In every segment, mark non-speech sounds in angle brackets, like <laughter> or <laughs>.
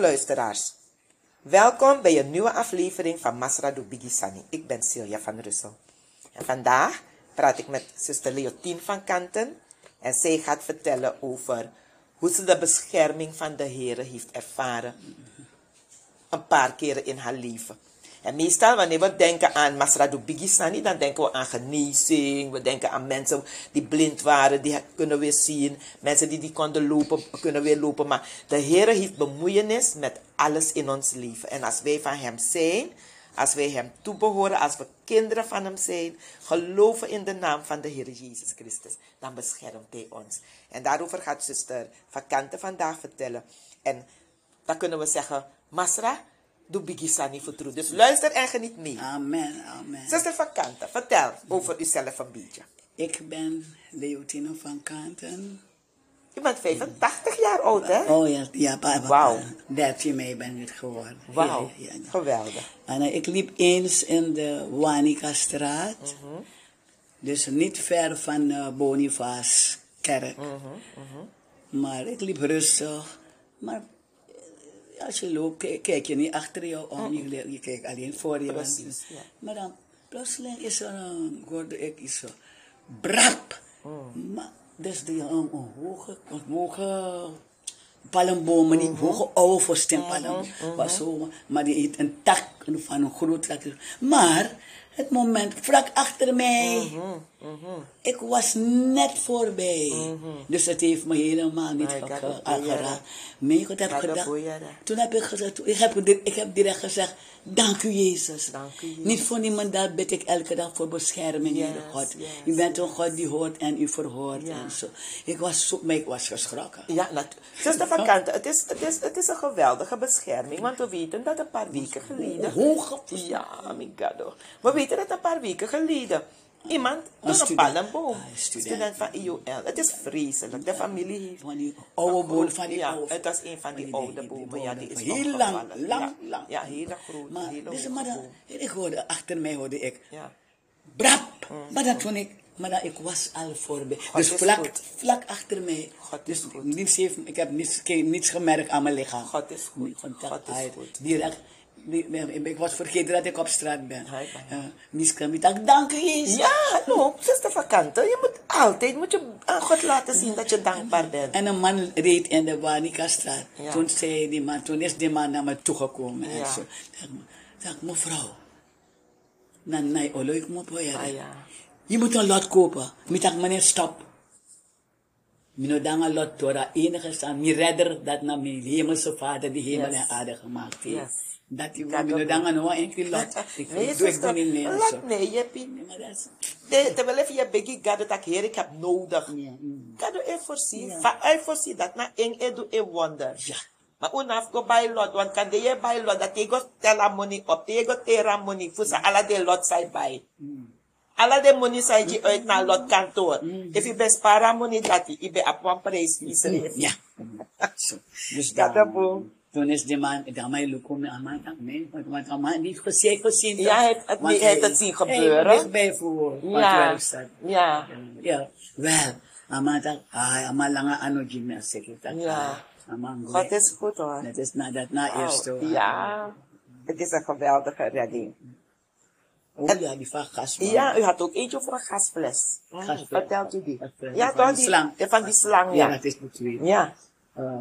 luisteraars. Welkom bij een nieuwe aflevering van Masra Bigisani. Ik ben Silja van Russel. En vandaag praat ik met zuster Leontien van Kanten. En zij gaat vertellen over hoe ze de bescherming van de Heer heeft ervaren. Een paar keren in haar leven. En meestal wanneer we denken aan Masradu Bigisani, dan denken we aan genezing. We denken aan mensen die blind waren, die kunnen weer zien. Mensen die, die konden lopen, kunnen weer lopen. Maar de Heer heeft bemoeienis met alles in ons leven. En als wij van Hem zijn, als wij Hem toebehoren, als we kinderen van Hem zijn, geloven in de naam van de Heer Jezus Christus, dan beschermt Hij ons. En daarover gaat zuster Vakante vandaag vertellen. En dan kunnen we zeggen, Masra, doe Bigisani voor Dus luister en geniet mee. Amen, amen. Zuster van Kanten, vertel over uzelf een beetje. Ik ben Leotine van Kanten. Je bent 85 jaar oud, hè? Oh ja, ja papa. Wauw. 13 mei ben ik geworden. Wauw, Ja, ja, ja. geweldig. En eh, ik liep eens in de Wanika-straat. Mhm. Dus niet ver van eh Boniface kerk. Mhm, Maar ik liep rustig. Maar als je loopt, kijk, je niet achter je om. Je, je kijkt alleen voor je. want-. Precies, ja. Maar dan plotseling is er een, hoorde ik iets zo. Brap! Mhm. Maar, dus die een, een hoge, een hoge palmbomen, die hoge oude palm, was zo, maar die heeft een tak van een groot tak. Maar het moment, vlak achter mij, ik was net voorbij. Dus het heeft me helemaal niet geraakt. Mijn God heb gedacht. Toen heb ik gezegd, ik heb, ik heb direct gezegd, dank u Jezus. Dank u, Jezus. Niet voor niemand daar bid ik elke dag voor bescherming, Yes, God. yes, u bent een God die hoort en u verhoort Ja. en zo. Ik was zo, maar ik was geschrokken. Ja, natuurlijk. Van het is, het, is, het is een geweldige bescherming, want we weten dat een paar weken geleden... Hoge Ja, God. hoor. We weten dat een paar weken geleden iemand door een student. palmboom, Ah, een student. student van IOL, het is vreselijk, de familie heeft... Van die oude boom, van die ja, oude. het was een van die, oude bomen, ja, die is heel lang, lang, ja. lang. Ja, hele grote, Maar, hele dus, maar dan, ik hoorde, achter mij hoorde ik, Ja. brap. Maar dan toen ik, maar dan, ik was al voorbij. Dus vlak, goed. vlak achter mij. God is dus goed. niets heeft, ik heb niets, niets gemerkt aan mijn lichaam. God is goed. Contact God is goed. Direct. Ik- was vergeten dat ik op straat ben. Uh, Miska, ik dank Jezus. Ja, hallo, zuster van Kanten, je moet altijd moet je aan God laten zien dat je dankbaar bent. En een man reed in de Wanika-straat. Ja. Toen zei die man, toen is die man naar me toegekomen. En Ja. zo. Zeg, mevrouw, na olo, ik moet wel Ah. Je moet een lot kopen. Ik dacht, meneer, stop. Mino dan een lot tora enige staan. Mi redder dat naar mijn hemelse vader die hemel Yes. en aarde gemaakt heeft. Yes. Dat die Dat mino ook. dan een enkele lot. Ik Nee, ik doe ik zuster, doe niet meer. laat zo. nee, je pie. Nee, maar dat is- De- Terwijl even je biggie God dat heer ik heb nodig. Ja, mm. God doe even voorzien. Ja. Va- Hij voorzien dat na eng e doe e wonder. Ja. Maar unaf go buy lot, want kan de je buy lot dat je go tell money op, je go tera money voor ze alle de lot zij buy. Alle de money zij je uit naar lot kantoor. If je bespara money dat je, je be op one prijs vies. Ja. Zo. Dus Ja, dat boom. Toen is de man, want niet gezien, gezien. Ja, heeft het- Want heeft het zien gebeuren. Hij dichtbij voor, wat Ja. wel staat. Ja. Ja, wel, ama tak, ay, ama lang ang ano gymnastic. Tak, Ja. Ama ang God is goed hoor. Dat is na, dat na Wauw. eerst hoor. Ja, het is een geweldige redding. Oh ja, die van gas. Ja, u had ook eentje voor een gasfles. Mm, Gasfles. Vertelt u die? Gasfles. Ja, Van toch? die Die, slang. ja, van die slang, Ja, ja. dat is natuurlijk. Ja. Uh,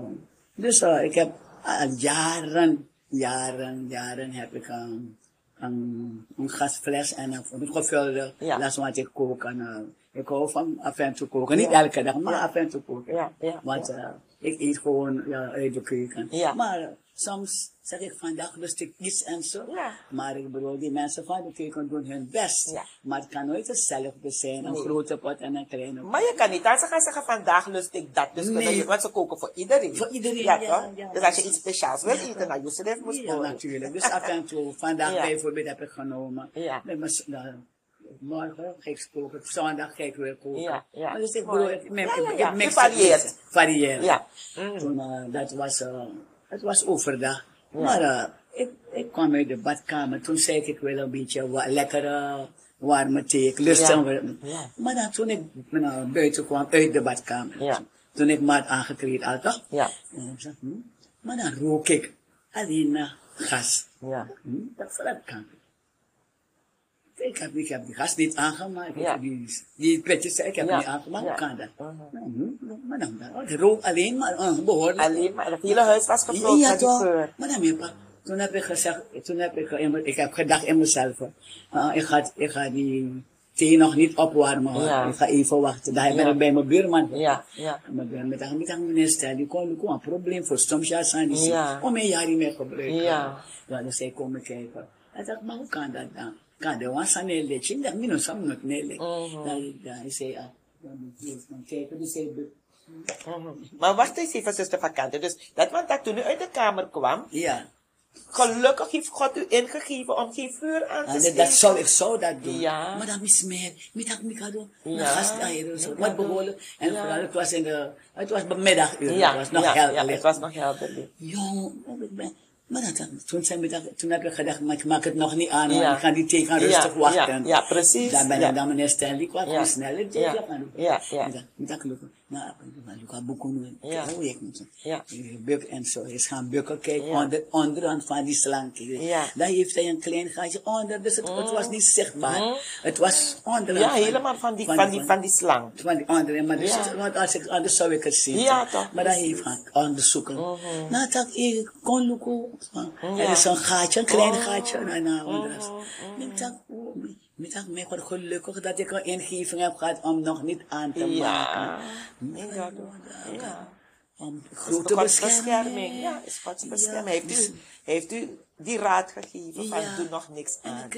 dus uh, ik heb al jaren, jaren, jaren heb ik een, een, een gasfles en een, een gevulde Ja. las wat ik kook. En, uh, ik hou van af en toe koken. Niet elke dag, maar af en toe koken. Ja, ja, Want uh, ik eet gewoon ja, uit de keuken. Ja. Maar uh, soms zeg ik vandaag lust ik iets en zo. Ja. Maar ik bedoel, die mensen van de keuken doen hun best. Ja. Maar het kan nooit hetzelfde zijn. Een Nee. grote pot en een kleine pot. Maar je kan niet als ze gaan zeggen vandaag lust ik dat. Dus Nee. je, want ze koken voor iedereen. Voor iedereen, Ja, ja. Dus als je iets speciaals wil eten, nou, je zelf moet Ja, koken. natuurlijk. Dus af en toe, vandaag <laughs> bijvoorbeeld heb ik genomen. Ja. Met mijn, nou, morgen ga ik koken, zondag ga ik weer koken. Ja, ja. Maar dus ik bedoel, ik, Ja, ja, ja. varieert. het, varieert. Ja. Mm. Toen, eh, dat was, eh, het was overdag. Maar eh, ik, ik kwam uit de badkamer, toen zei ik, ik wil een beetje wa- lekkere warme thee. Ik lust Ja. Maar dan toen ik nou, buiten kwam uit de badkamer, Ja. toen ik maat aangekleed had, toch? Ja. Hm? Maar dan rook ik alleen gas. Ja. Hm, dat vooruit kan. Ik heb, ik heb die gas niet aangemaakt. Ja. Die, die petjes, ik heb Ja. niet aangemaakt. Ja. Hoe kan dat? Mhm. Nou, hm, Maar dan, dan, het rook alleen maar uh, behoorlijk. Alleen maar het hele huis was gevuld Ja, met die geur. Maar dan ik, toen heb ik gezegd, toen heb ik, ik heb gedacht in mezelf, uh, ik, ga, ik ga die thee nog niet opwarmen. Ja. Ik ga even wachten. Daar ben ik bij mijn buurman. Ja, ja. Maar dan met met een minister, die kon een probleem voor soms ja zijn die Ja. om een jaar niet meer gebruiken. Ja. Ja, dus hij komen kijken. Hij dacht, maar hoe kan dat dan? Kan de was aan een letje? Ik dacht, minus sam nog nee letje. Mhm. Dan hij zei, ah, Mhm. Maar wacht eens even, zuster Vakante. Dus dat want dat toen u uit de kamer kwam, ja. gelukkig heeft God u ingegeven om geen vuur aan te En dat, steken. dat zou ik zo dat doen. Ja. Maar dan is meer. Met dat ik doen. Ja. Gasteieren zo. Wat behoorlijk. En Ja. vooral, het was in de, het was bij middaguur. Ja, het was nog ja, helder. ja, het was nog helder. Jong, ik ben, maar dat, dan- toen, zijn middag, toen heb ik gedacht, maar ik maak het nog niet aan, want Ja. ik ga die thee gaan Ja, rustig wachten. ja, ja, precies. Dan ben Ja. ik dan meneer Stanley, ik was Ja. sneller thee Ja. gaan doen. Ja, ja. Middag, middag lukken. Nou, ik ga boeken. Ja. Oh, ik moet. Ja. Ik Buk en zo. Hij is gaan bukken kijken Ja. onder, onderhand van die slank. Ja. Dan heeft hij een klein gaatje onder, dus het, het was niet zichtbaar. Mm. Het was onderhand. Ja, helemaal van die, van die, van die slang. van die andere, maar dus, Ja. want als ik anders zou ik het zien. Ja, toch. Maar dan heeft gaan onderzoeken. Nou, dat ik kon lukken. Er is een gaatje, een klein gaatje. Nou, nou, dus. Ik dacht, oh, gelukkig dat ik een ingeving heb gehad om nog niet aan te maken. Ja. Ja. Om grote bescherming. Ja, is Gods bescherming. Heeft u, heeft u die raad gegeven van doe nog niks En aan.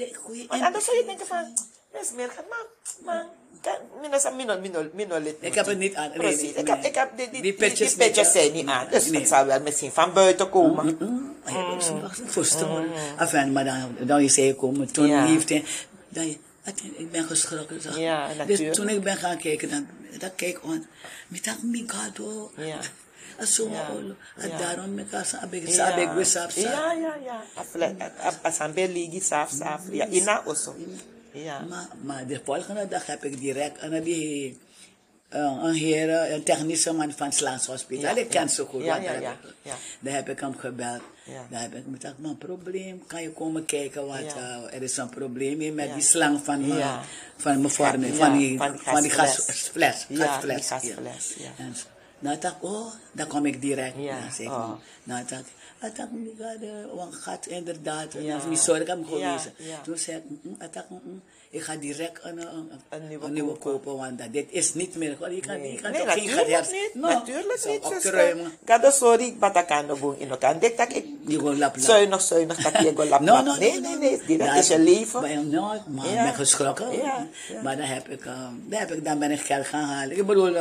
Want anders zou je denken van, is meer gaan, maar, maar, kan- minus een minol, minol, minol. Ik heb het niet aan. nee, Precies. nee, Ik heb, nee. ik heb die, die, Die die, petjes die petjes zijn niet aan. Dus het zal wel misschien van buiten komen. Mm, was een wacht, voorstel. Enfin, maar dan, dan is hij komen. Toen Ja. heeft hij, dan, ik ben geschrokken. Zo. Ja, dus toen ik ben gaan kijken, dan, dan kijk ik aan. Met dat mikado. Ja. Zo, Ja. Ja. daarom ik als ik Ja. sabe ik Ja, ja, ja. Afle-. Ja, ina. Ja. Maar, maar de volgende dag heb ik direct aan die uh, een heer, eh, een technische man van Slaans Hospitaal. Ja, ik ken ja. zo goed. Ja, want ja, daar ja, heb ik- ja. Daar heb ik hem gebeld. Ja. Daar heb ik me maar een probleem, kan je komen kijken, want Ja. eh, er is een probleem hier met die slang van, me- Ja. van mijn van die, van die van die gasfles. gasfles. Ja, gasfles, ja. En nou dacht ik, oh, dan kom ik direct. Ja, zeg ik, oh. nou dacht ik, ik dacht, ik ga de- want gaat inderdaad, Ja. ja. niet zorg hem Ja, gewezen. ja. Toen zei ik, mm, mm, ik mm, ik ga direct een, een, Een nieuwe een nieuwe kopen. want dat, dit is niet meer. want Je kan, Nee, je kan nee toch geen gehers- niet. Nou, natuurlijk niet, ruimen. Gado sorry, batakando boom in elkaar. Dik tak ik zuinig, zuinig, dat je go lap <laughs> No, no, Nee, no, nee, no, nee. no. Dat is je leven. Maar Ja. ik ben geschrokken. Ja, ja. Maar dan heb ik, dan heb ik, dan ben ik geld gaan halen. Ik bedoel,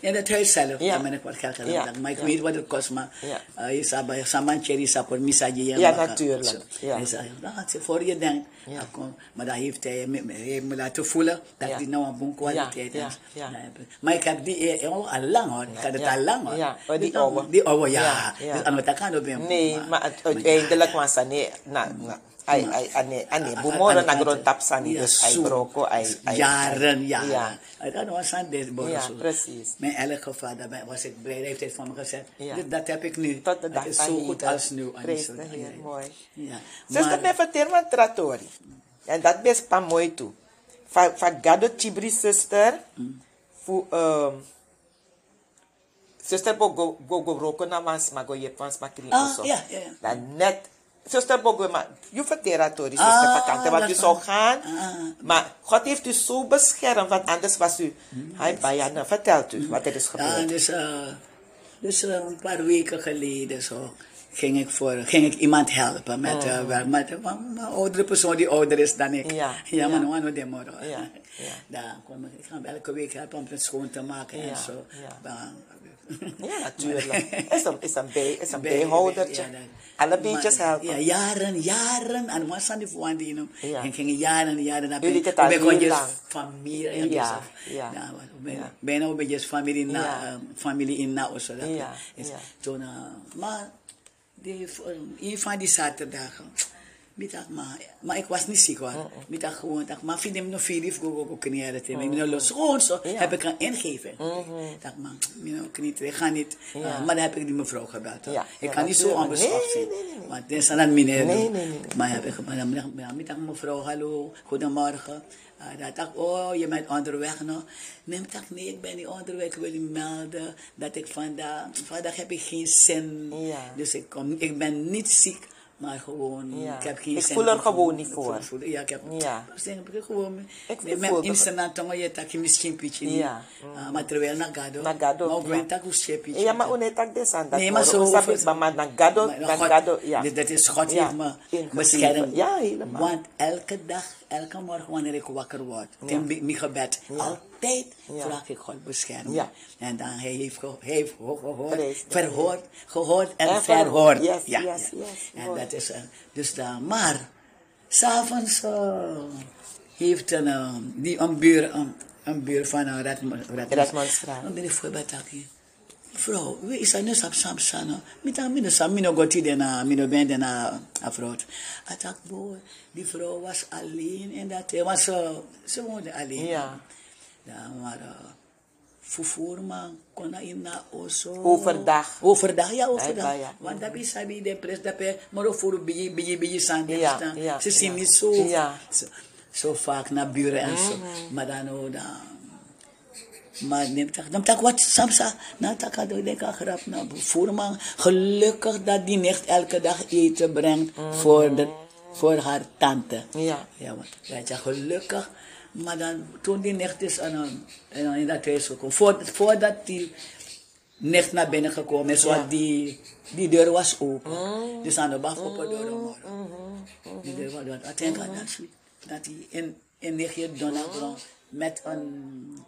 uh, zelf, Ja. dan ben ik wat geld gaan Ja, halen. Maar ik ja. weet wat het kost, maar Ja. uh, je zou bij Saman Cherry voor misaje Ja, natuurlijk. Ja. Hij zei, nou, het is voor je denkt. Ja. Ja. Kom. Maar dan heeft hij me, laten voelen dat Ja. die nou een boom kwaliteit Ja, is. ja, ja. Ik- Maar ik heb die eh, al al lang hoor. Ik had het Ja. al lang hoor. Ja, oh, die Dus, oude. Die oude, ja. Ja, ja. Dus aan wat ik aan doen. Nee, maar uiteindelijk was hij nee, na, na, ay, ay, ane, ane, bumoro na grond tap sani, Ja, dus ay broko, ay, ay. Jaren, jaren. Ja. Had was aan dit borrel Ja, precies. Maar in elk geval, daarbij was ik blij. Heeft het van me gezegd. Ja. Dit- dat heb ik nu. Tot de dag is zo goed als nu. Prijs de Heer, mooi. Ja. Zuster, Maar- me vertel me trattori. En dat best pa mooi toe. Van gado chibri zuster, fu, um, zuster bo go, go, go roko na wans, ma go je wans ma kring Ah, ja, ja. Dan net, zuster bo go ma, je vertel tori, zuster, Ah, vakante, want u dat zou gaan. Ah. Maar God heeft u zo beschermd, want anders was u, hij bijna, vertelt u wat er is Ja, gebeurd. dus, uh, dus uh, een paar weken geleden zo ging ik, voor, ging ik iemand helpen met uh, werk. Met een oudere persoon die ouder is dan ik. Ja, ja maar ja. nou aan de. Ja, ja. <laughs> Daar kwam ik, ik ga elke week helpen om het schoon te maken Ja, en zo. ja. Ja, <laughs> natuurlijk. Is een, is een, bij, is een Bij- bijhoudertje. ja, dat- Alle beetjes helpen. Ja, jaren, jaren. En was aan die voor die noem. Ja. En gingen jaren en jaren. Gewoon heel je lang. familie. en Ja, ja. ja, wat- ben- Ja. Bijna een beetje familie, na, Ja. eh, familie in na of zo. dat Ja, ja. Toen, maar die, een van die zaterdagen. Met dat, maar, maar ik was niet ziek hoor. Met dat gewoon, dat, maar vind hem nog veel lief, go, go, go. Ik ben los, gewoon zo, Ja. heb ik een ingeving. Dat man, you know, niet, ik ga niet. Ja. Uh, maar dan heb ik die mevrouw gebeld. hoor. Ja, Ik kan niet zo Nee, zijn. Want dit is aan meneer. Nee, nee, nee. Maar heb ik, maar dan middag, ja, middag mevrouw, hallo, goedemorgen. Uh, dat dacht, oh, je bent onderweg nog. Nee, ik dacht, nee, ik ben niet onderweg. Ik wil je melden dat ik vandaag, vandaag heb ik geen zin. Dus ik, kom, ik ben niet ziek, maar gewoon, Ja. ik heb geen Ik zin. voel er gewoon niet voor. voel- Ja, ik heb Ja. zeg, ik gewoon, Ik voel met instant tongen je tak misschien pietje niet. Ja. Ah, maar terwijl nagado, Nagado, maar ook ja. tak hoe schep je Ja, maar unet tak desan. Nee, maar zo maar nagado, nagado, ja. Dat is God Ja, heeft me ingegeven. beschermd. Ja, helemaal. Want elke dag, elke morgen wanneer ik wakker word, in mijn gebed, altijd vraag ik God beschermen. Ja. En dan hij heeft, ge, hij heeft ge- gehoord, verhoord, gehoord en, En verhoord. Yes, ja, yes, ja. yes, En dat is, eh, dus dan, maar, s'avonds uh, heeft een, uh, die, een buur, een, een buur van uh, Redmond, Redmondstraat. Dan ben ik Taki. Vrouw, wie is nu sap sam sana? Mita mino sam mino goti de na mino ben afrood. Atak boy, die vrouw was alleen en dat hij was zo, ze woonde alleen. Ja. Ja, maar uh, vervoer man kon in na oso. Overdag. Overdag, ja, overdag. Ja. Want dat is sabi de pres dat pe maar voor biji biji biji san Ja, ja, Ze zien niet zo, zo, vaak naar buren en zo. Maar dan dan maar dan tak wat samsa, na tak had ik grap na voerman. Gelukkig dat die nicht elke dag eten brengt voor, de, voor haar tante. Ja. Ja, want weet je, gelukkig. Maar dan, toen die nicht is aan een- in dat huis gekomen, voor, voordat die nicht naar binnen gekomen is, want die, die deur was open. Dus aan de baf op de deur morgen. Die deur was open. Ik denk dat, dat die in, in Donna Brown met een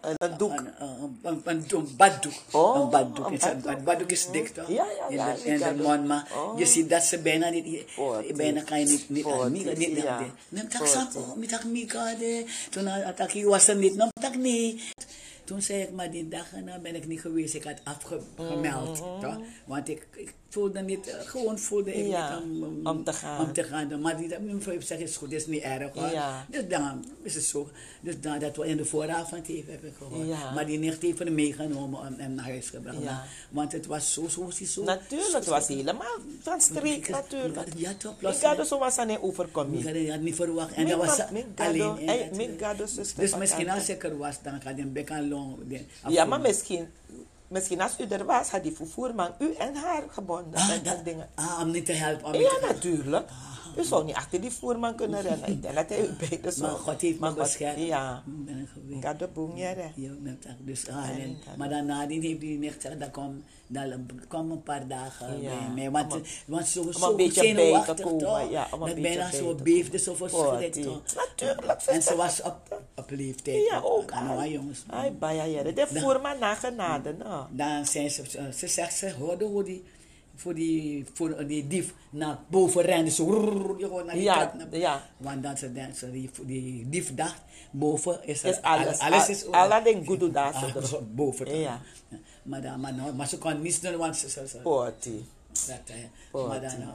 Een, een doek. een, een, een, een, een baddoek. Oh, een baddoek. een Is een, baddoek. een baddoek is dik toch? Ja, ja, ja, In de, mond, maar Oh. je ziet dat ze bijna niet... bijna kan je niet... niet, niet, niet, niet tak sapo, mi tak mika de. Toen had ik was er niet, nou tak niet. Toen zei ik, maar die dag erna ben ik niet geweest. Ik had afgemeld. toch? Want ik voelde niet, eh, gewoon voelde ik Ja, niet om, om te gaan. Om te gaan. Maar die, mijn vrouw heeft gezegd, is goed, is niet erg hoor. Ja. Dus dan is het zo. Dus dan, dat we in de vooravond even heb ik gehoord. Ja. Maar die nicht heeft hem meegenomen en hem naar huis gebracht. Want het was zo, zo, zo. Natuurlijk, het was helemaal van streek natuurlijk. Ja, toch, Ik had zo was aan een Ik had het niet verwacht. En dat was alleen. Dus misschien als ik er was, dan gaat een bek aan long. Ja, maar misschien, misschien als u er was, had die vervoerman u en haar gebonden. Ah, en, dat- en dingen. ah, om niet te helpen. Om Ja, te helpen. natuurlijk. U zou niet achter die voerman kunnen rennen. Ik denk dat <laughs> hij u beter zou. Maar God heeft me God- beschermd. Ja. Ik ben er geweest. Gado boemjere. Ja, met dat. Dus, ah, en, maar dan nadien heeft hij niet gezegd, dat kwam, dan kwam een paar dagen Ja, bij mij. Want, om want zo, om zo een beetje zenuwachtig, toch? ja, om een dat beetje bijna bij zo beefde, zo verschrikt. Toch? Natuurlijk, En ze was op, op leeftijd. Ja, ook. Ah, nou, jongens. Ai, jere. De voerman na genade, nou. Dan zijn ze, ze zegt, ze hoorde hoe die, voor die, voor die dief naar boven rende. Zo, rrrr, die gewoon naar die Ja, naar- ja. Want dan ze, dan ze die, die dief dacht, boven is, er, Is alles. alles is Al- alle dingen goed doen daar, <laughs> boven. Ja. Maar, dan, maar, nou, maar ze kon niets doen, want ze, ze, ze, Poti. dat, eh, maar dan, uh,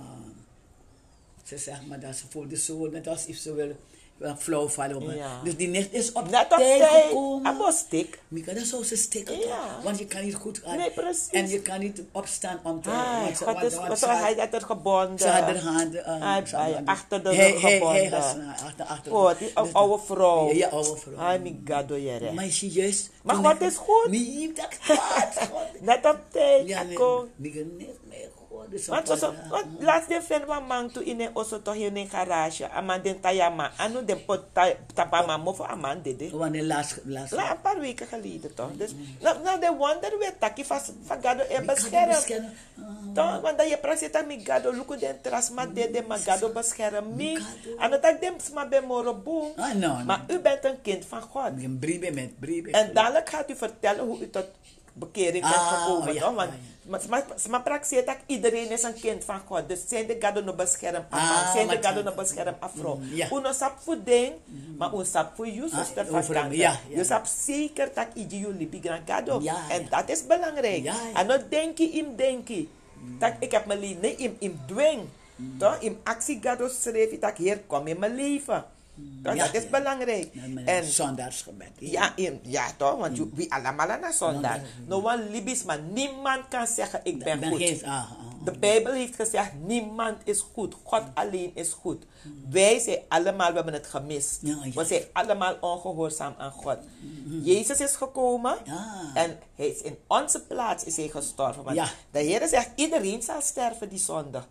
ze zegt, maar dan ze voelde zo, net als if ze wil uh, flauw vallen. Ja. Dus die nicht is op Net tijd gekomen. Abostik. Mika, dan zou ze stikken, Ja. want je kan niet goed gaan. Nee, precies. En je kan niet opstaan om te... Ai, want ze- want- want had- hij dat er gebonden? Ze had haar handen... had haar- achter de Hij- rug hij- hij gebonden. was, achter, achter. Oh, die Dus- oude vrouw. Ja, ja, oude vrouw. Ai, mi gado jere. Maar is juist... Maar wat is goed? Nee, dat gaat. God. <laughs> Net op tijd, Ja, nee. Mika, God. Dus Want zo, want laatst de van man to in een osso toch in een garage. Aman den tayama. Anu den pot ta- tapama mo voor aman dede. Wanneer laatst... laatst La, een paar weken geleden toch. Dus, nou, nou de wonder weer takkie van gado e bescherm. Toch, want dat je praat dat mi gado luku den trasma dede ma gado bescherm mi. Dat ik dem sma ben moro boom. Ah, no. Maar u bent een kind van God. Een briebe met briebe. En dadelijk gaat u vertellen hoe u tot bekering bent Ah, gekomen. ja, toch? Want maar- maar- maar praxeert dat iedereen is een kind van God. Dus zijn de gado no bescherm Ah, afro. Zijn de gado no bescherm afro. Mm. Uno sap voor ding, maar un sap voor you, Ah, zuster van tante. ja, ja. Je sap zeker dat iji jullie bigran gado. En dat is belangrijk. En dan denk je im denk je. Dat ik heb me lief, nee, im, im dwing. Toch? In actie God schreef hij dat, Heer, kom in mijn leven. Toch? Ja, dat is belangrijk. En zondagsgebed. ja, in, ja toch? Want Mm. wie allemaal naar zondag. No one libis, maar niemand kan zeggen ik ben ben goed. geen- ah, ah, De Bijbel heeft gezegd, niemand is goed. God alleen is goed. Wij zijn allemaal, we hebben het gemist. Ja, ja. We zijn allemaal ongehoorzaam aan God. Jezus is gekomen Ja. en hij is in onze plaats is hij gestorven. Want de Heer zegt, iedereen zal sterven die zondag.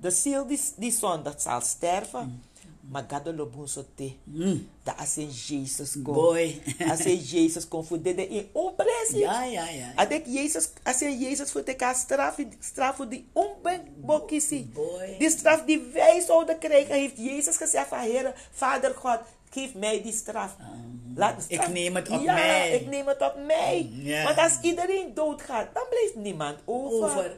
De ziel die, die zondag zal sterven. Maar God <laughs> de lobun sote. Dat als in Jezus komt. Boy. Als in Jezus komt voor dit in. Ja, ja, ja. Als ik Jezus, als je Jezus voor te kan straf, straf voor die onbekissie. Boy. Die straf die wij zouden krijgen, heeft Jezus gezegd van Heer, Vader God, geef mij die straf. Laat de Ik neem het op ja, mij. ik neem het op mij. Want als iedereen doodgaat, dan blijft niemand over. Over.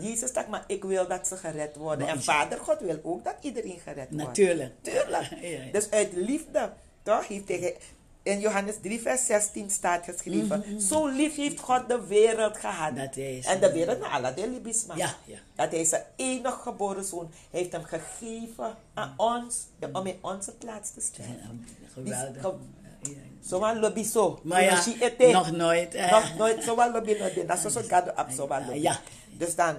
Jezus zegt, maar ik wil dat ze gered worden. En Vader God wil ook dat iedereen gered wordt. Natuurlijk. Tuurlijk. <laughs> Ja, ja. Dus uit liefde, toch? Heeft hij, in Johannes 3, vers 16 staat geschreven: Zo lief heeft God de wereld gehad. Dat is- en de wereld naar de libisma. Ja, ja. Dat hij zijn enige geboren zoon heeft hem gegeven aan ons, om in onze plaats te sterven. Geweldig. Ja, ja. Zo een lobby zo. Maar ja, nog nooit, eh. Nog nooit een lobby nog dit. Dat is zo gado op zo een lobby. Ja. Dus dan.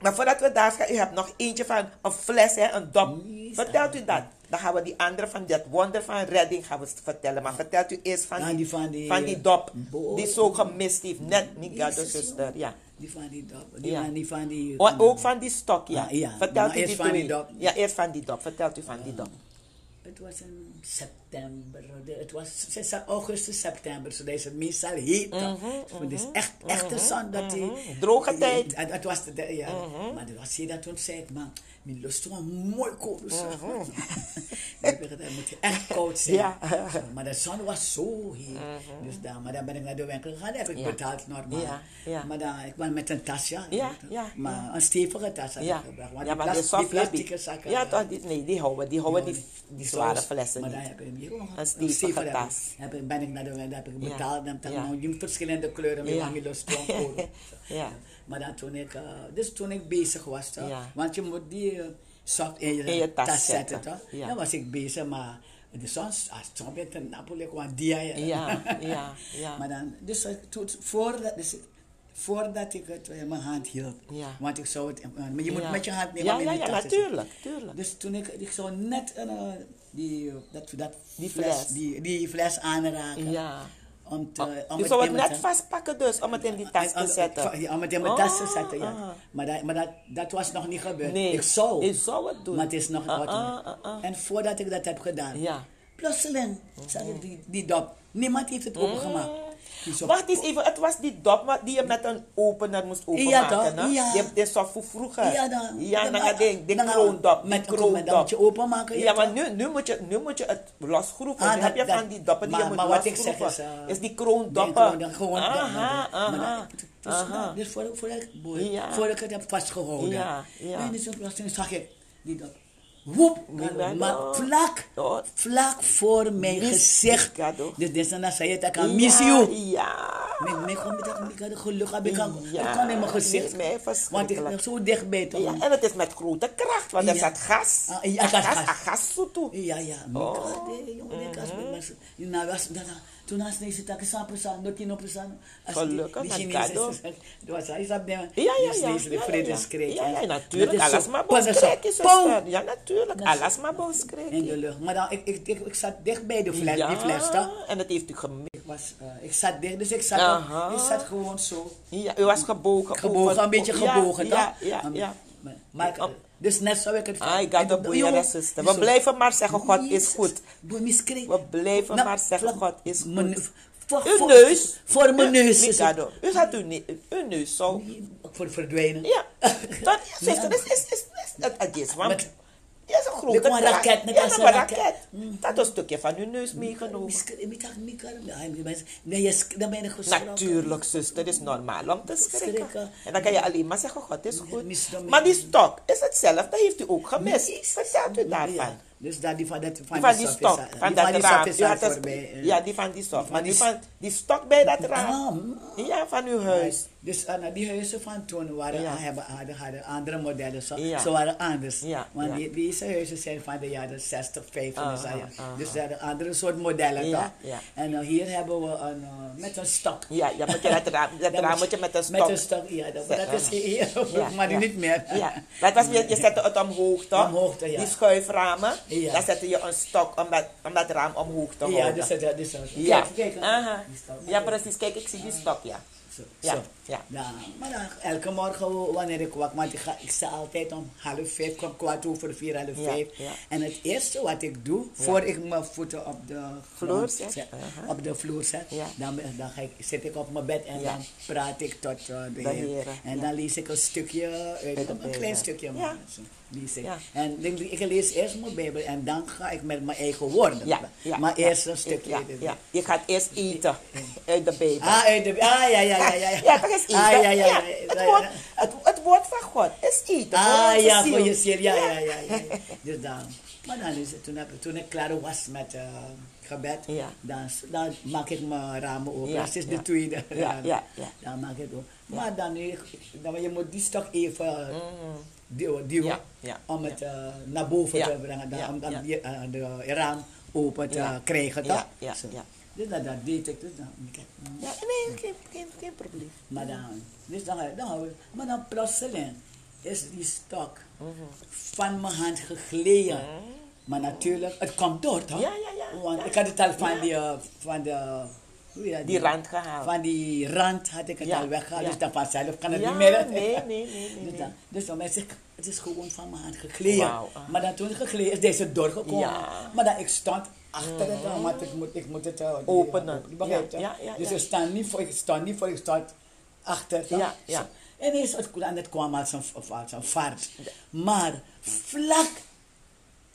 Maar voordat we daar gaan, u hebt nog eentje van een fles, hè, een dop. Vertelt u dat. Dan gaan we die andere van dat wonder van redding gaan we vertellen. Maar vertelt u eerst van, die, die van die, van die dop. Die zo gemist heeft. Net niet gado zuster. Ja. Die van die dop. Die, Ja. van die van die... O- ook van die stok, ja. Ah, ja. Vertelt Maar u eerst die van die dop. Ja, eerst van die dop. Vertelt u van die dop. Het was in september. De- Het was augustus, september. Zo deze meestal heet. Mhm, Mm Het is echt, echt een zon dat die... Droge tijd. Het, het was de, ja. Mhm. Maar dat was je dat toen zei ik, man, mijn lust was mooi koud. Dus. <laughs> Het moet echt koud zijn. Mhm. Ja. Zo, maar de zon was zo heet. Dus dan, maar dan ben ik naar de winkel gegaan, heb ik Ja. betaald normaal. Ja, ja. Maar dan, ik kwam met een tas, ja. Ja, Maar een stevige tas had Ja, ik gebracht. Want ja die maar plas- de soft die plastieke zakken. Ja, toch, die, nee, die houden, die, houden die, die zware flessen Maar niet. dan heb ik hier Een stevige heb tas. ik- heb ik- ben ik naar de heb ik betaald. En dan Ja. heb ik verschillende kleuren met Ja. los. <laughs> Ja. Maar dan toen ik, uh, dus toen ik bezig was, toch? Ja. want je moet die uh, soft in je, In je tas tas, zetten, toch? Ja. Dan was ik bezig, maar de zon, als het met een Napoli kwam, die ja. Ja, ja, <laughs> ja. maar dan, dus toen, voordat, dus, voordat ik het in mijn hand hield, Ja. want ik zou het, uh, maar je moet Ja. met je hand nemen Ja, ja, ja, zetten. natuurlijk, tuurlijk. Dus toen ik, ik zou net uh, die, uh, dat, dat Die fles, fles. Die, die fles aanraken. Ja. Om te, om Je het zou het net vastpakken dus, om het in die tas te zetten. Ja, om het in mijn tas te Oh, zetten, ja. Maar, dat, maar dat, dat was nog niet gebeurd. Nee, ik zou. je zou het doen. Maar het is nog ah. En voordat ik dat heb gedaan, Ja. plotseling zag ik die, die dop. Niemand heeft het opengemaakt. Wacht eens even, het was die dop maar die je met een opener moest Ja, openmaken. Ja. Die, die zo voor vroeger. Ja, dan. Ja, dan die, die dan- kroondop. Met dan kroondop. moet je openmaken. Ja, maar nu, nu, moet je, nu moet je het losschroeven. Ah, nu dat- heb je dat- van die doppen die je moet maar wat ik zeg losschroeven. is, uh, is die kroondoppen. gewoon, dan gewoon aha, aha. dus, dus voor, voor, ik, het heb vastgehouden. Ja, ja. En dus plotseling zag ik die dop. Woep, maar vlak, vlak voor mijn gezicht. Dus dit is dan zei je dat ik aan miss you. Ja. Mijn gewoon met dat ik had geluk heb ik kan, Ja, kan in mijn gezicht. want ik ben zo dichtbij toch. Ja, en het is met grote kracht, want er zat gas. Ah, ja, gas, gas, gas. gas zo toe. Ja, ja. Oh. Jongen, met mensen. Nou, was, dan, toen als deze takken staan persoon, dat je nog persoon. Gelukkig, die Chinezen. <laughs> Dat was hij, snap je? Ja, ja, ja. deze de ja, ja, vredeskreet. Ja, ja, Dat natuurlijk. is Alles maar Pom! zuster. Ja, natuurlijk. Dat is- Alles maar boos kreken. In de lucht. Maar dan, ik, ik, ik, zat dicht bij de fles, Ja, die fles, toch? en dat heeft u gemist. Ik, was, uh, ik zat dicht, dus ik zat, Aha. ik zat gewoon zo. Ja, u was gebogen. Gebogen, over- een beetje gebogen, Ja, toch? ja, ja. Maar, maar ik- dus net zo ik het Ah, ik ga de boeien, zuster. We blijven maar zeggen, God is goed. We blijven Nou, maar zeggen, God is goed. Voor, Uw neus. Voor mijn neus is het. U had uw, ne- uw neus zo. Voor verdwijnen. Ja, <laughs> dat is, zuster, is, is, is, is, het- het is, Met- Ja, grote Lijkt wel een raket, Ja, een raket. raket. Dat is een stukje van uw neus meegenomen. Natuurlijk, zuster, het is normaal om te schrikken. En dan kan je alleen maar zeggen, God is goed. Maar die stok is hetzelfde, heeft u ook gemist. Vertelt u daarvan. Dus dat die van, dat, van, Die van die stok van dat die raam. had eh. Ja, die van die stok. Maar die van die stok bij dat raam. Ja, van uw huis. Dus uh, die huizen van toen waren, Ja. hebben, hadden, hadden andere modellen. Zo, Ja. Ze waren anders. Ja, Want ja. Die, deze huizen zijn van de jaren 60, 50. Aha, dus, ja. aha. dus ze hadden andere soort modellen. Ja, toch? ja. En uh, hier hebben we een, uh, met een stok. Ja, ja, moet je dat raam, dat moet je met een Met stok. een stok, ja. Dat, dat is hier, Ja, maar ja. niet meer. Ja, dat was, je, je zette <laughs> het omhoog toch? Omhoog, ja. Die schuiframen, Ja. daar zette je een stok om dat, om dat raam omhoog te Ja, houden. dus dat is zo. ja. Kijk, kijk. Die ja, precies. Kijk, ik zie die stok, ja. Zo, Ja, zo. ja. Ja, maar dan, elke morgen wanneer ik wakker, want ik, ga, ik sta altijd om half vijf, kwam kwart over vier, half vijf. ja. En het eerste wat ik doe, voor ik mijn voeten op de Vloer zet? Aha. op de vloer zet, dan, dan ga ik, zit ik op mijn bed en dan praat ik tot eh, de, De Heer. En dan lees ik een stukje, uit, een klein stukje. maar zo, Ja. En ik, ik lees eerst mijn Bijbel en dan ga ik met mijn eigen woorden. Ja, ja, maar eerst een stukje. Ja. Je gaat eerst eten uit de Bijbel. Ah, uit de, ah, ja, ja, ja, ja. ja. <laughs> Is eten. Ah, ja, ja, Het, woord, het, het woord van God is eten. Ah ja, ziel. voor je ziel. Ja, ja, ja. Dus dan. Maar dan is het, toen, heb, toen ik klaar was met eh, gebed, dan, dan maak ik mijn ramen open. Dat is ja. de tweede. Ja, raam. ja, ja. Dan maak ik het open. Maar dan, dan, je moet die stok even duwen, duwen. Ja, ja, om het eh, naar boven te brengen. Dan, om dan die, eh, de raam open te Ja. krijgen. Ja, toch? ja. Dus dat, dat deed ik. Dus dan, ik- Ja, nee, geen, geen, geen probleem. maar dan, dus dan, dan, maar dan plotseling is die stok van mijn hand gegleden. Maar natuurlijk, het komt door toch? Ja, ja, ja. Want ik had het al van die, eh, van de, dat? Die rand gehaald. Van die rand had ik het Ja, al weggehaald, ja. dus dan vanzelf kan het Ja, niet meer. nee, nee, nee, nee, Dus, dan, dus dan mensen, het is gewoon van mijn hand gegleden. Wauw, ah. Maar dan toen het gegleden is, deze doorgekomen. Maar dan ik stond achter het, uh, want ik moet, ik moet het uh, die, Openen. begrijp je? Dus ik sta niet voor, ik sta niet voor, ik sta achter. Ja. En ineens het, en het kwam als een, als een vaart. Maar vlak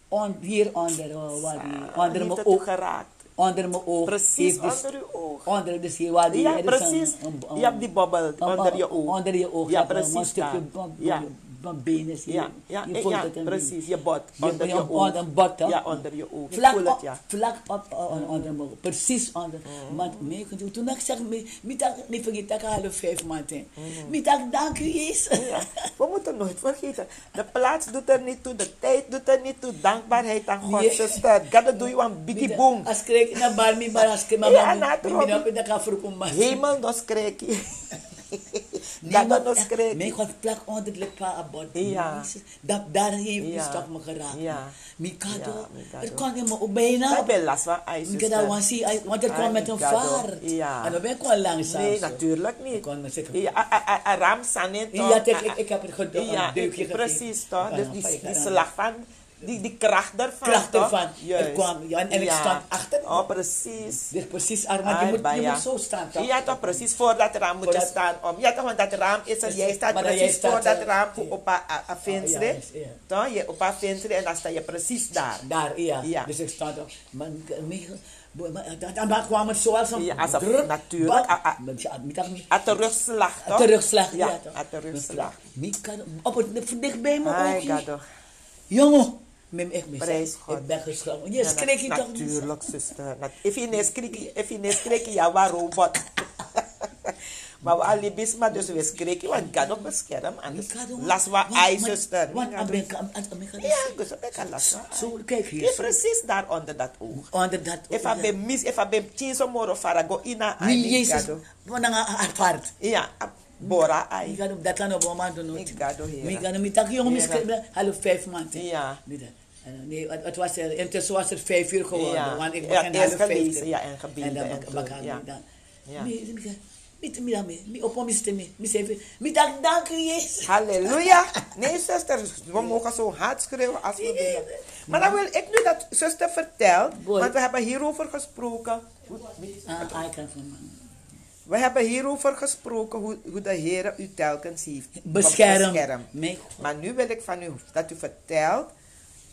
on, hier onder, waar die, Ah, onder heeft mijn het oog, geraakt. Onder mijn oog. Precies heeft dus- onder uw oog. Onder, dus hier waar die, Ja, is precies. Een, een, Je hebt die bobbel een- onder je oog. Onder je oog. Ja, zeg maar, precies Een stukje daar. van- Ja. Van benen hier. Ja, ja, Je eh, voelt ja, het precies. Je bot, Je- onder je- je een bot? Ja, onder je oog. Ik Vlak op, ja. vlak op, uh, on- onder mijn oog. Precies onder. Want mee, toen ik zeg, niet vergeet dat ik half vijf maanden. Niet dank u Jezus. Ja, we moeten nooit vergeten. De plaats doet er niet toe, de tijd doet er niet toe. Dankbaarheid aan God, zuster. God doe je een biggie boom. Als ik naar bar, mi bar, als ik maar Ja, maar na, mi Robbie. mi dat kan vroeg <laughs> nos echt, kreki. Mijn God plak onder de lippen abort. Ja. Dat, daar heeft Ja. stok me geraakt. Ja. Mikado, Ja, het kon in me ook bijna. Ik ben last van ijs, Ik dat zien, hij- want Ah, kwam met een vaart. Ja. En dan ben ik wel langzaam. Nee, natuurlijk Ik niet. kon me zeggen, Ja, ram toch? Ja, ik, ik, ik heb het gedaan. Ja, ik- precies toch? Ik Dus die, ik slag van, die, die kracht ervan. Kracht ervan. Het kwam, ja, en ik stond achter. Oh, precies. Dus precies, Arma, je moet, je Baya. moet zo staan toch? Ja, toch precies voor dat raam moet je staan. Om. Ja, toch, want dat raam is er. Jij staat maar precies jij staat, voor dat eh, raam ja. op een venster. ja, ja. Toch? Je op een venster en dan sta je precies daar. Daar, ja. Ja. Dus ik stond op. Maar, dan, kwam het zoals een... Ja, als een- druk, natuurlijk. ja, Een terugslag, toch? Terugslag, ja. Ja, een terugslag. Op het dichtbij me ook. Jongen, met echt mis. Prijs God. Ik ben geschrokken. Je schrik je toch niet? Natuurlijk, zuster. If je niet schrik, if je ja, waar robot. <laughs> maar we alle bisma, dus we schrikken, want God op bescherm. Anders las wat ei, zuster. Want Ja, Amerika, Amerika, Ja, dus ik kan las Zo, kijk hier. Zo. precies daar onder dat oog. Onder dat... If I be mis, if I be chiso moro farago ina. Niet Jezus. Want dan apart. Ja, bora Ik ai. ga dat kan op een maand doen. Ik ga door hier. Ik ga met dat jongen Heren. misschien half vijf maanden. Ja. Nee, het, was er, intussen was het vijf uur geworden. Ja. Want ik Ja, begon eerst half vijf. ja, en gebeden dan en bak- zo, bak- ja. dan- Ja. Mi- mi- mi- mi- mi- mi- mi- op ons te mi- mi zei, mi dank u Jezus. Halleluja. <laughs> Nee, zuster, we mogen zo hard schreeuwen als we willen. Maar dan wil ik nu dat zuster vertelt, want we hebben hierover gesproken. Ah, I can from We hebben hierover gesproken hoe, hoe de Heer u telkens heeft Bescherm. beschermd. Maar nu wil ik van u dat u vertelt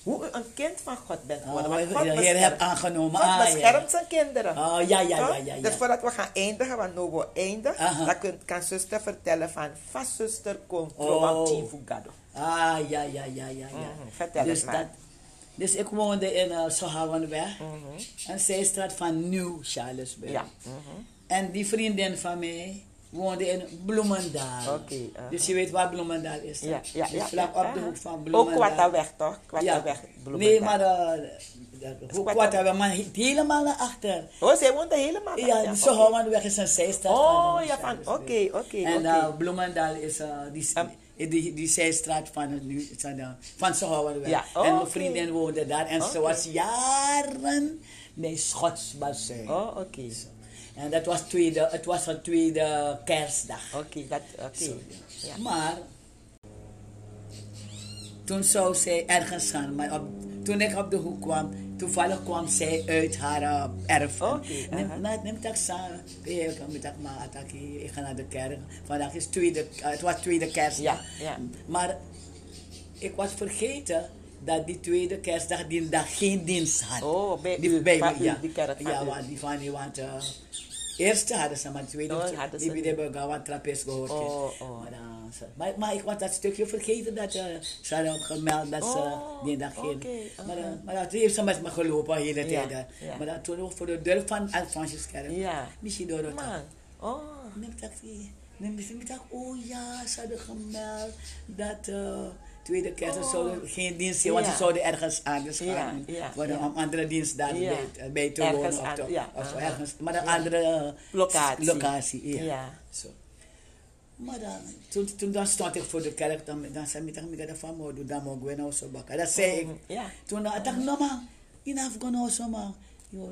hoe u een kind van God bent geworden. Oh, Want de God Heer hebt aangenomen. God Ah, beschermt ja. zijn kinderen. Oh, ja, ja, ja, ja, ja. Dus voordat we gaan eindigen, want nu we eindigen, Aha. dan kunt, kan zuster vertellen van, van zuster komt Oh. Gado. Ah, ja, ja, ja, ja, ja. Mhm, vertel dus het maar. Dat, dus ik woonde in uh, Sohavenweg. Mhm. En zij straat van Nieuw Charlesburg. Ja. mhm. En die vriendin van mij, woonde in Bloemendaal. Oké, aha. Dus je weet waar Bloemendaal is. Ja, ja, Dus ja. vlak ja, op de hoek van Ook Bloemendaal. Kwattaweg, toch? Kwattaweg, Nee, maar Bloemendaal. uh, de hoek maar he- helemaal naar achter. Oh, zij woont er helemaal Ja, achter. de Sohouwandweg is een zijstraat. Oh, de ja, van, oké, oké, En uh, Bloemendaal is uh, die, Um, die, die zijstraat van, het nu, van. Ja, oh, en mijn vriendin woonde daar en ze was jaren mijn schotsbassin. Oh, oké. En dat was tweede, het was een tweede kerstdag. Oké, dat, oké. Ja. Maar toen zou zij ergens gaan. Maar op, toen ik op de hoek kwam, toevallig kwam zij uit haar uh, erf. Oké, neem, dat samen. Ik ga naar de kerk. Vandaag is tweede, uh, het was tweede kerstdag. Ja, ja. Maar ik was vergeten dat die tweede kerstdag die dag geen dienst had. Oh, bij die, u, bij van me, u, ja. die kerk ja, want die van die, want uh, eerste hadden ze, maar tweede, Oh, hadden ze die hebben gewoon trappist gehoord. Oh, oh. Maar, dan, maar, maar ik was dat stukje vergeten dat uh, ze hadden gemeld dat ze Oh, die dag geen. oké, Maar, dan- maar dat heeft ze met me gelopen de hele tijd. ja. Maar dan toen ook voor de deur van Alfonsjeskerk. Ja. Misschien door. Man. Oh. Neem dat. Neem ik dacht, oh ja, ze hadden gemeld dat uh, tweede kerst Oh. zouden geen dienst zijn, want ze zouden ergens anders gaan. een ja. andere dienst daar Ja. bij, bij te Ergens wonen. Of, te- of zo, aha. ergens, maar een andere uh, Locatie. locatie ja. Zo. Maar dan, toen, toen dan stond ik voor de kerk, dan, dan zei ik, ik ga van mogen, dan mogen we nou zo bakken. Dat zei ik. Ja. Toen dacht ik, no man, je hebt gewoon zo man. Yo,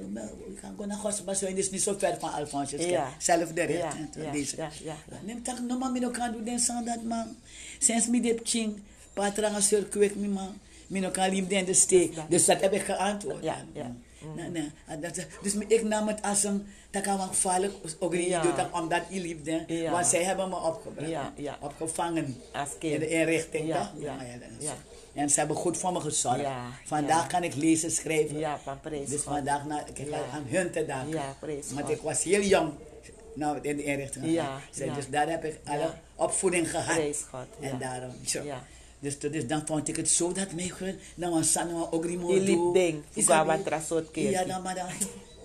ik ga gewoon naar Godsbas, het is niet zo ver van Alfonsjes. Ja. Zelf de recht. ja, ja, ja, ja. Neem tak no man, no kan doen sang dat man. Sinds mi dip ching, patra nga sur kwek mi man. Mi no kan lim den de steek. Dus dat heb ik geantwoord. Ja, ja. Mm. Nee, nee. Dat- Dus ik nam het als een, dat kan gevaarlijk, ook niet Ja. omdat je liefde. Ja. Want zij hebben me opgebracht, Ja, ja. opgevangen Als kind. in de inrichting. Ja, toch? ja, dat is- ja. En ze hebben goed voor me gezorgd. Vandaag kan ik lezen, schrijven. Ja, van Dus vandaag na, ik Ja. aan hun te danken. Ja, Want ik was heel jong nou, in de inrichting. Ja. Dus daar heb ik alle opvoeding gehad. God, ja. En daarom. Zo. Ja. Dus, dus dan vond ik het zo dat mij gewoon, nou een san, nou ook niet Je liep ding, uga sabi- wat trasoot keertje. Ja, dan maar dan.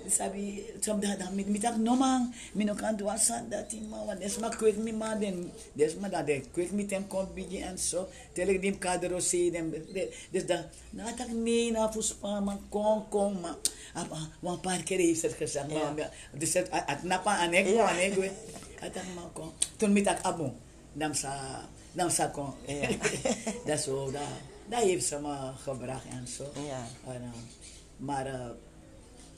Sabi, soms dan dan met met no man, mi no kan doen san dat die man, want des maar kwik mi man den, des maar dat de kwik mi ten komt bigi en zo, tel ik die kadro se dem, dus dan, nou dat nee na fuspa man kon kon man, apa, wan paar keer heeft het gezegd, Ja. maar dus het at napa Ja. anek we, at man kon, toen met dat abo, dan sa, dan sa kon, Ja. <laughs> dat zo, dat, dat heeft ze me gebracht en zo. Ja. En, uh, maar, uh,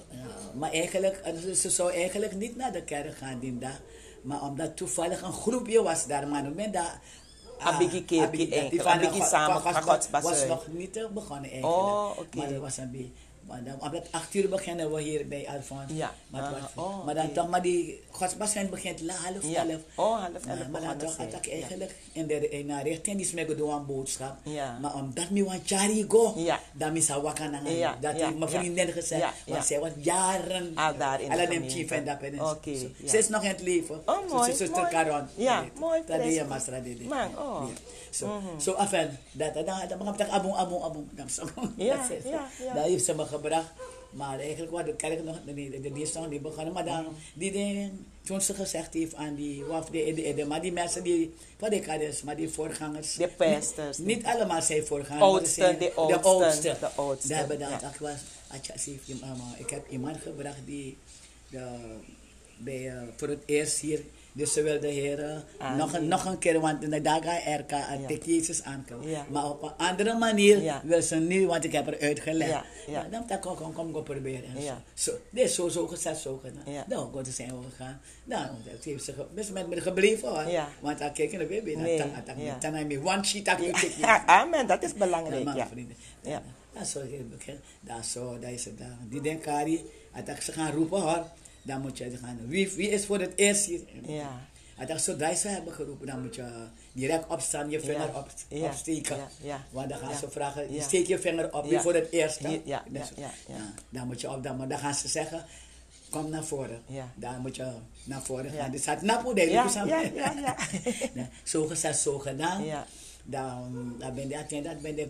ja, maar eigenlijk, uh, ze zou eigenlijk niet naar de kerk gaan die dag. Maar omdat toevallig een groepje was daar, maar. Abigi kerkje Abigi- eigenlijk, die van de Abigi samen was nog niet uh, begonnen eigenlijk. Oh, oké. Maar dat was een beetje... Maar dan, omdat acht uur beginnen we hier bij Alfons. Ja. Maar, Ah, oh, maar dan toch, maar die godsbasijn begint la- half Ja. elf. Oh, half elf Maar, maar dan toch had ik Ja. eigenlijk in de in richting die smeken door een boodschap. Ja. Maar omdat mi want jari go, Ja. dan mi sa wakan na Ja, Dat ja, heeft mijn ja. vriendin gezegd. Ja, Want ja. zij was jaren Al daar in de gemeente. chief en dat en Oké, ja. Ze is nog in het leven. Oh, mooi, zuster. Caron. Ja, mooi, Dat deed je pres. masra dit. Man, oh. Zo, zo af en dat, dat, dat, dat, dat, abon, abon, abon. Dan. Ja, Dat is- ja, ja. Dat heeft ze me gebracht. Maar eigenlijk was de kerk nog, de, de, de dienst nog niet begonnen. Maar dan, die dingen, toen ze gezegd heeft aan die, waf, de, de, de, maar die mensen die, wat ik had is, maar die voorgangers. De pastors. Niet, niet allemaal zijn voorgangers. maar Oudsten, zijn de De oudsten, oudsten. de oudsten, Daar hebben ja. dat, ik was, die ik heb iemand gebracht die, de, bij, eh, voor het eerst hier, dus ze wilde heren Ah, nog, een, nog een keer, want de daga RK Ja. de Jezus aankomen. Ja. Maar op een andere manier Ja. wil ze nu, want ik heb er uitgelegd. Ja. Nou, dan dacht ik, kom, kom, kom proberen. En. Zo. Zo, dit is zo, zo gezegd, zo gedaan. Ja. Nou, God zijn we gegaan. Nou, dat heeft ze best met me gebleven hoor. Want dan kijk je naar baby, dan dan heb je one sheet, <laughs> amen, dat is belangrijk. Ja. vrienden. Ja. Bekend. Daar zo, daar is het. Die denken, Kari, als ze gaan roepen hoor, dan moet je gaan. Wie, wie is voor het eerst hier? Ja. Als zodra ze hebben geroepen, dan moet je direct opstaan, je vinger op, Ja. opsteken. Ja. Ja. Want dan gaan ze vragen, je steek je vinger op, wie voor het eerst. Ja, ja. Dan moet je op, dan, maar dan gaan ze zeggen, kom naar voren. Ja. Dan moet je naar voren gaan. Dus het napo de Ja, ja, ja, <laughs> ja. Zo gezegd, zo gedaan. Ja. Dan, dan ben je, dat ben je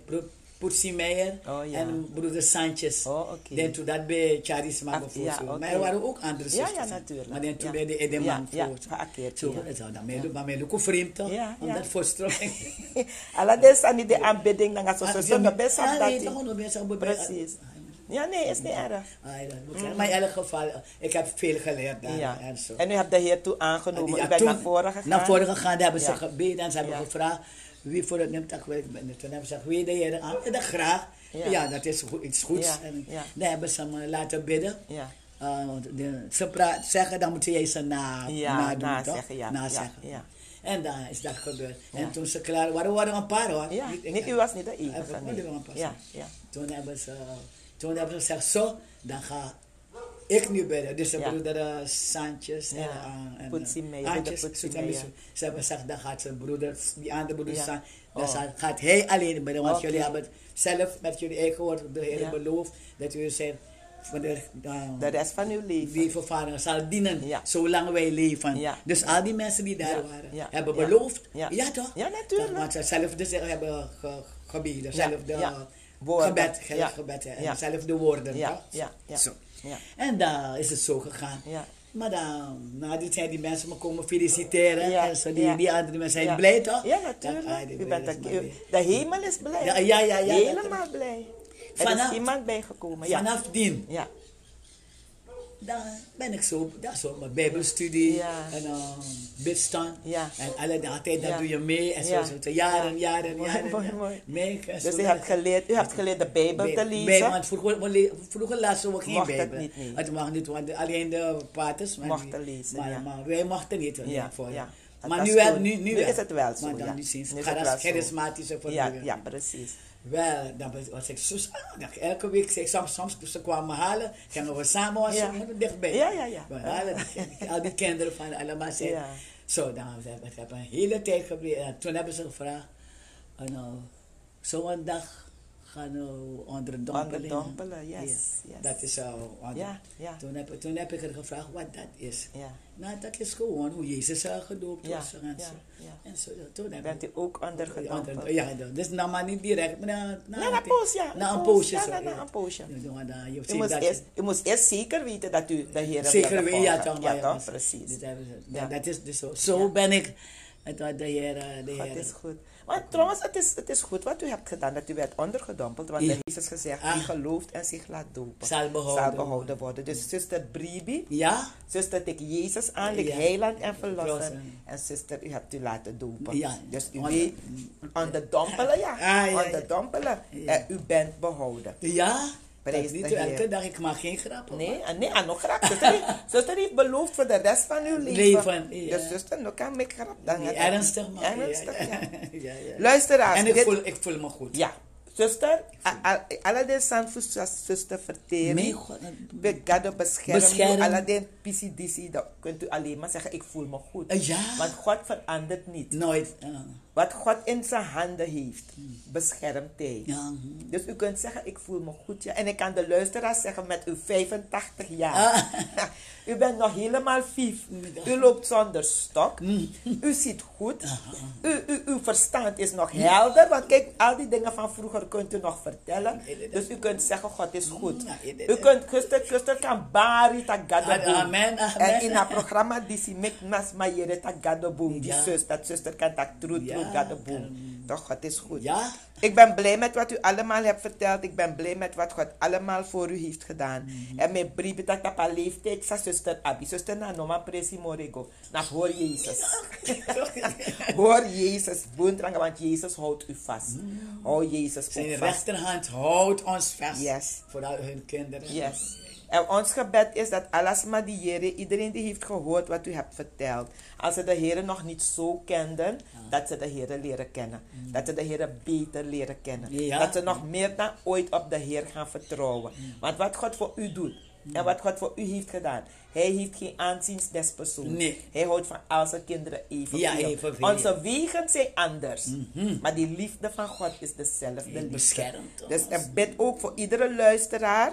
Poetsie Meijer Oh, ja. en broeder Sanchez. Oh, oké. Dan toen dat bij Charisma Ah, ja, zo. oké. Maar er waren ook andere Ja, zusters. ja, natuurlijk. Maar toen Ja. bij de Edeman. Ja, ja, voor- geacteerd, Zo, ja. zou dan maar mee ook vreemd? Ja, Om ja. <laughs> Alla des aan die aanbidding dan gaat zo zo zo best op Ah, dat nee, nog best op Precies. Ja, nee, is niet erg. Ah, ja. Maar in elk geval, ik heb veel geleerd daar. Ja. En zo. En u hebt de Heer toe aangenomen. Ja, u bent naar voren gegaan. Naar voren gegaan, daar hebben ze Ja. gebeden en ze hebben Ja. gevraagd wie voor het neemt. Toen hebben ze gezegd, wie de Heer aan? En dat graag. Ja. Ja. dat is iets goeds. Ja, En ja. dan hebben ze me laten bidden. Ja. Uh, de, ze pra- zeggen, dan moet je ze na, Ja, nazeggen, toch? ja, Nazeggen. ja, ja. En dan is dat gebeurd. En toen ze klaar waren, waren er een paar hoor. Ja, ik- niet, u was niet de enige. ik- ja. Toen hebben ze, toen hebben ze gezegd, zo, dan ga ik nu bidden. Dus de Ja. broeder eh, Sanchez en, uh, eh, broeder Poetsie ze hebben- ze gezegd, dan gaat zijn broeder, die andere broeder. San- dan Oh. gaat hij alleen bidden. Want jullie hebben het zelf met jullie eigen woord, de Heer Ja. beloofd, dat jullie zijn voor de, De rest van uw leven. leven vader zal dienen, Ja. zolang wij leven. Ja. Dus al die mensen die daar Ja. waren, hebben beloofd. Ja. toch? Ja, natuurlijk. Dat- Want ze zelf dus hebben ge, gebeden, zelf de gebed, gebed Ja. zelf de woorden. Ja, toch? ja, ja. Zo. Ja. En dan is het zo gegaan. Ja. Maar dan, na die zijn die mensen me komen feliciteren. Ja, En zo, die, ja. die andere mensen zijn Ja. blij toch? Ja, natuurlijk. ah, U bent u- de hemel is blij. Ja, ja, ja, Helemaal blij. Er Vanaf- is iemand bijgekomen. Ja. Vanaf dien, Ja. Dan ben ik zo, dat is zo, mijn bijbelstudie Ja. en uh, bidstand. Ja. En alle altijd, dat Ja. doe je mee. En zo, zo, jaren, Ja. jaren, Mooi, jaren. mooi, mooi. Mee, Dus zo u hebt geleerd, u hebt geleerd de Bijbel te lezen. bij- want vroeger, vroeger lazen we geen Mocht het Bijbel. niet, nee. Het mag niet, want alleen de paters Mochten lezen, Maar, wij mochten niet. Ja, voor, Maar nu, wel, nu, nu, nu wel. is het wel zo, Maar dan niet sinds Nu zo. charismatische Ja, ja, precies. Wel, dan was- ik zo, ah, elke week, zeg, soms, soms ze kwamen me halen, gingen we samen was Ja. dichtbij. Ja, ja, ja. Halen al die kinderen van allemaal zijn. Ja. Zo, dan hebben we, ik een hele tijd gebleven. En toen hebben ze gevraagd, uh, nou, zo'n dag gaan. Onderdompelen, yes, Ja, yes. Dat is uh, onder- Ja, ja. Toen, heb, toen heb ik er gevraagd wat dat is. Ja. Nou, dat is gewoon hoe Jezus uh, gedoopt was. En zo. En zo, toen heb Bent ik... u ook ondergedompeld? Ja, dat- dus nou maar niet direct, maar na, na, Na een poos, ja. Na een poos, poosje. ja, zo, na- na een poosje. Je moest, dat eerst, je- moest eerst zeker weten dat u de Heer Zeker weten, ja toch. Ja, toch? dat- Precies. Dat, Ja. dat is dus zo. Zo ben ik. Het was de Heer. eh, De Dat heer. is goed. Maar trouwens, het is, het is goed wat u hebt gedaan, dat u werd ondergedompeld. Want Ja. de Jezus gezegd, Ah. wie gelooft en zich laat dopen, Zal behouden behouden worden. Dus zuster Bribi, Ja? zuster ik Jezus aan, ik Ja. heiland en verlosser. En zuster, u hebt u laten dopen. Ja. Dus u weet, onderdompelen, ja. Ah. Onderdompelen. Ja. En u bent behouden. Ja? Prijs niet Heer. elke dag, ik maak geen grappen. Nee, en nee, en nog grap. Zuster, heeft- zuster heeft beloofd voor de rest van uw leven. Leven, ja. Dus zuster, nog kan ik grap. Dan Nee, ernstig maar. Ernstig, ja. <laughs> ja, ja. Luisteraars. En ik dit- voel, ik voel me goed. Ja, zuster, a- a- alle de san voor zuster verteren. God, We God beschermen. Bescherm. Alle de PCDC, dat kunt u alleen maar zeggen, ik voel me goed. Eh, ja. Want God verandert niet. Nooit. Wat God in zijn handen heeft, beschermt hij. ja. hm. Dus u kunt zeggen, ik voel me goed. Ja. En ik kan de luisteraars zeggen, met uw 85 jaar. Ah. <laughs> u bent nog helemaal vief. U loopt zonder stok. Mm. U ziet goed. U, u, uw verstand is nog helder. Want kijk, al die dingen van vroeger kunt u nog vertellen. Dus u kunt zeggen, God is goed. U kunt, kuster, kuster kan bari. Amen. En in haar programma, die si mek nas mayere tagadoboom. Die zus, dat zuster kan tak Ja, gadoboom. en- Toch, God is goed. Ja? Ik ben blij met wat u allemaal hebt verteld. Ik ben blij met wat God allemaal voor u heeft gedaan. Mhm. En mijn brief dat ik op leeftijd sa zuster Abi. Zuster na noma presi morego. Na hoor Jezus. <laughs> hoor Jezus. Boendrang, want Jezus houdt u vast. Hou Jezus Mhm. Zijn ook vast. rechterhand houdt ons vast. Yes. Vooral hun kinderen. Yes. En ons gebed is dat alles iedereen die heeft gehoord wat u hebt verteld, als ze de Heer nog niet zo kenden, dat ze de Heer leren kennen. Dat ze de Heer beter leren kennen. Ja. Dat ze nog meer dan ooit op de Heer gaan vertrouwen. Want wat God voor u doet en wat God voor u heeft gedaan, Hij heeft geen aanzien des persoons. Nee. Hij houdt van al zijn kinderen evenveel. Ja, evenveel. Onze wegen zijn anders. Maar die liefde van God is dezelfde Hij liefde. beschermt ons. Dus ik bid ook voor iedere luisteraar.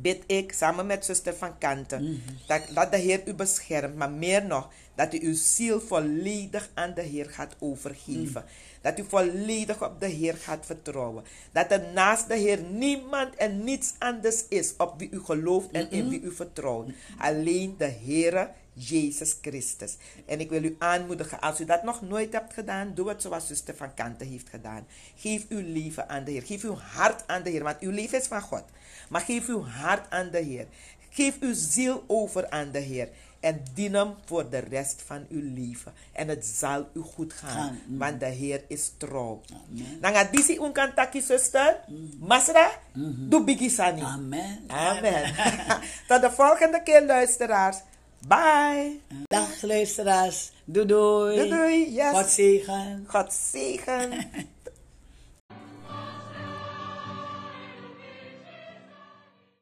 Bid ik samen met zuster van Kanten. dat, dat de Heer u beschermt. Maar meer nog, Dat u uw ziel volledig aan de Heer gaat overgeven. Dat u volledig op de Heer gaat vertrouwen. Dat er naast de Heer niemand en niets anders is op wie u gelooft en in wie u vertrouwt. Alleen de Heere Jezus Christus. En ik wil u aanmoedigen, als u dat nog nooit hebt gedaan, doe het zoals zuster van Kanten heeft gedaan. Geef uw leven aan de Heer. Geef uw hart aan de Heer, want uw leven is van God. Maar geef uw hart aan de Heer. Geef uw ziel over aan de Heer. En dien hem voor de rest van uw leven. En het zal u goed gaan. Gaan. Want de Heer is trouw. Amen. Dan gaat disi unkantaki zuster. Masra, doe biggie sani. Amen. Amen. <laughs> Tot de volgende keer luisteraars. Bye. Dag luisteraars. Doei doei. Doei, doei, yes. God zegen. God zegen. <laughs>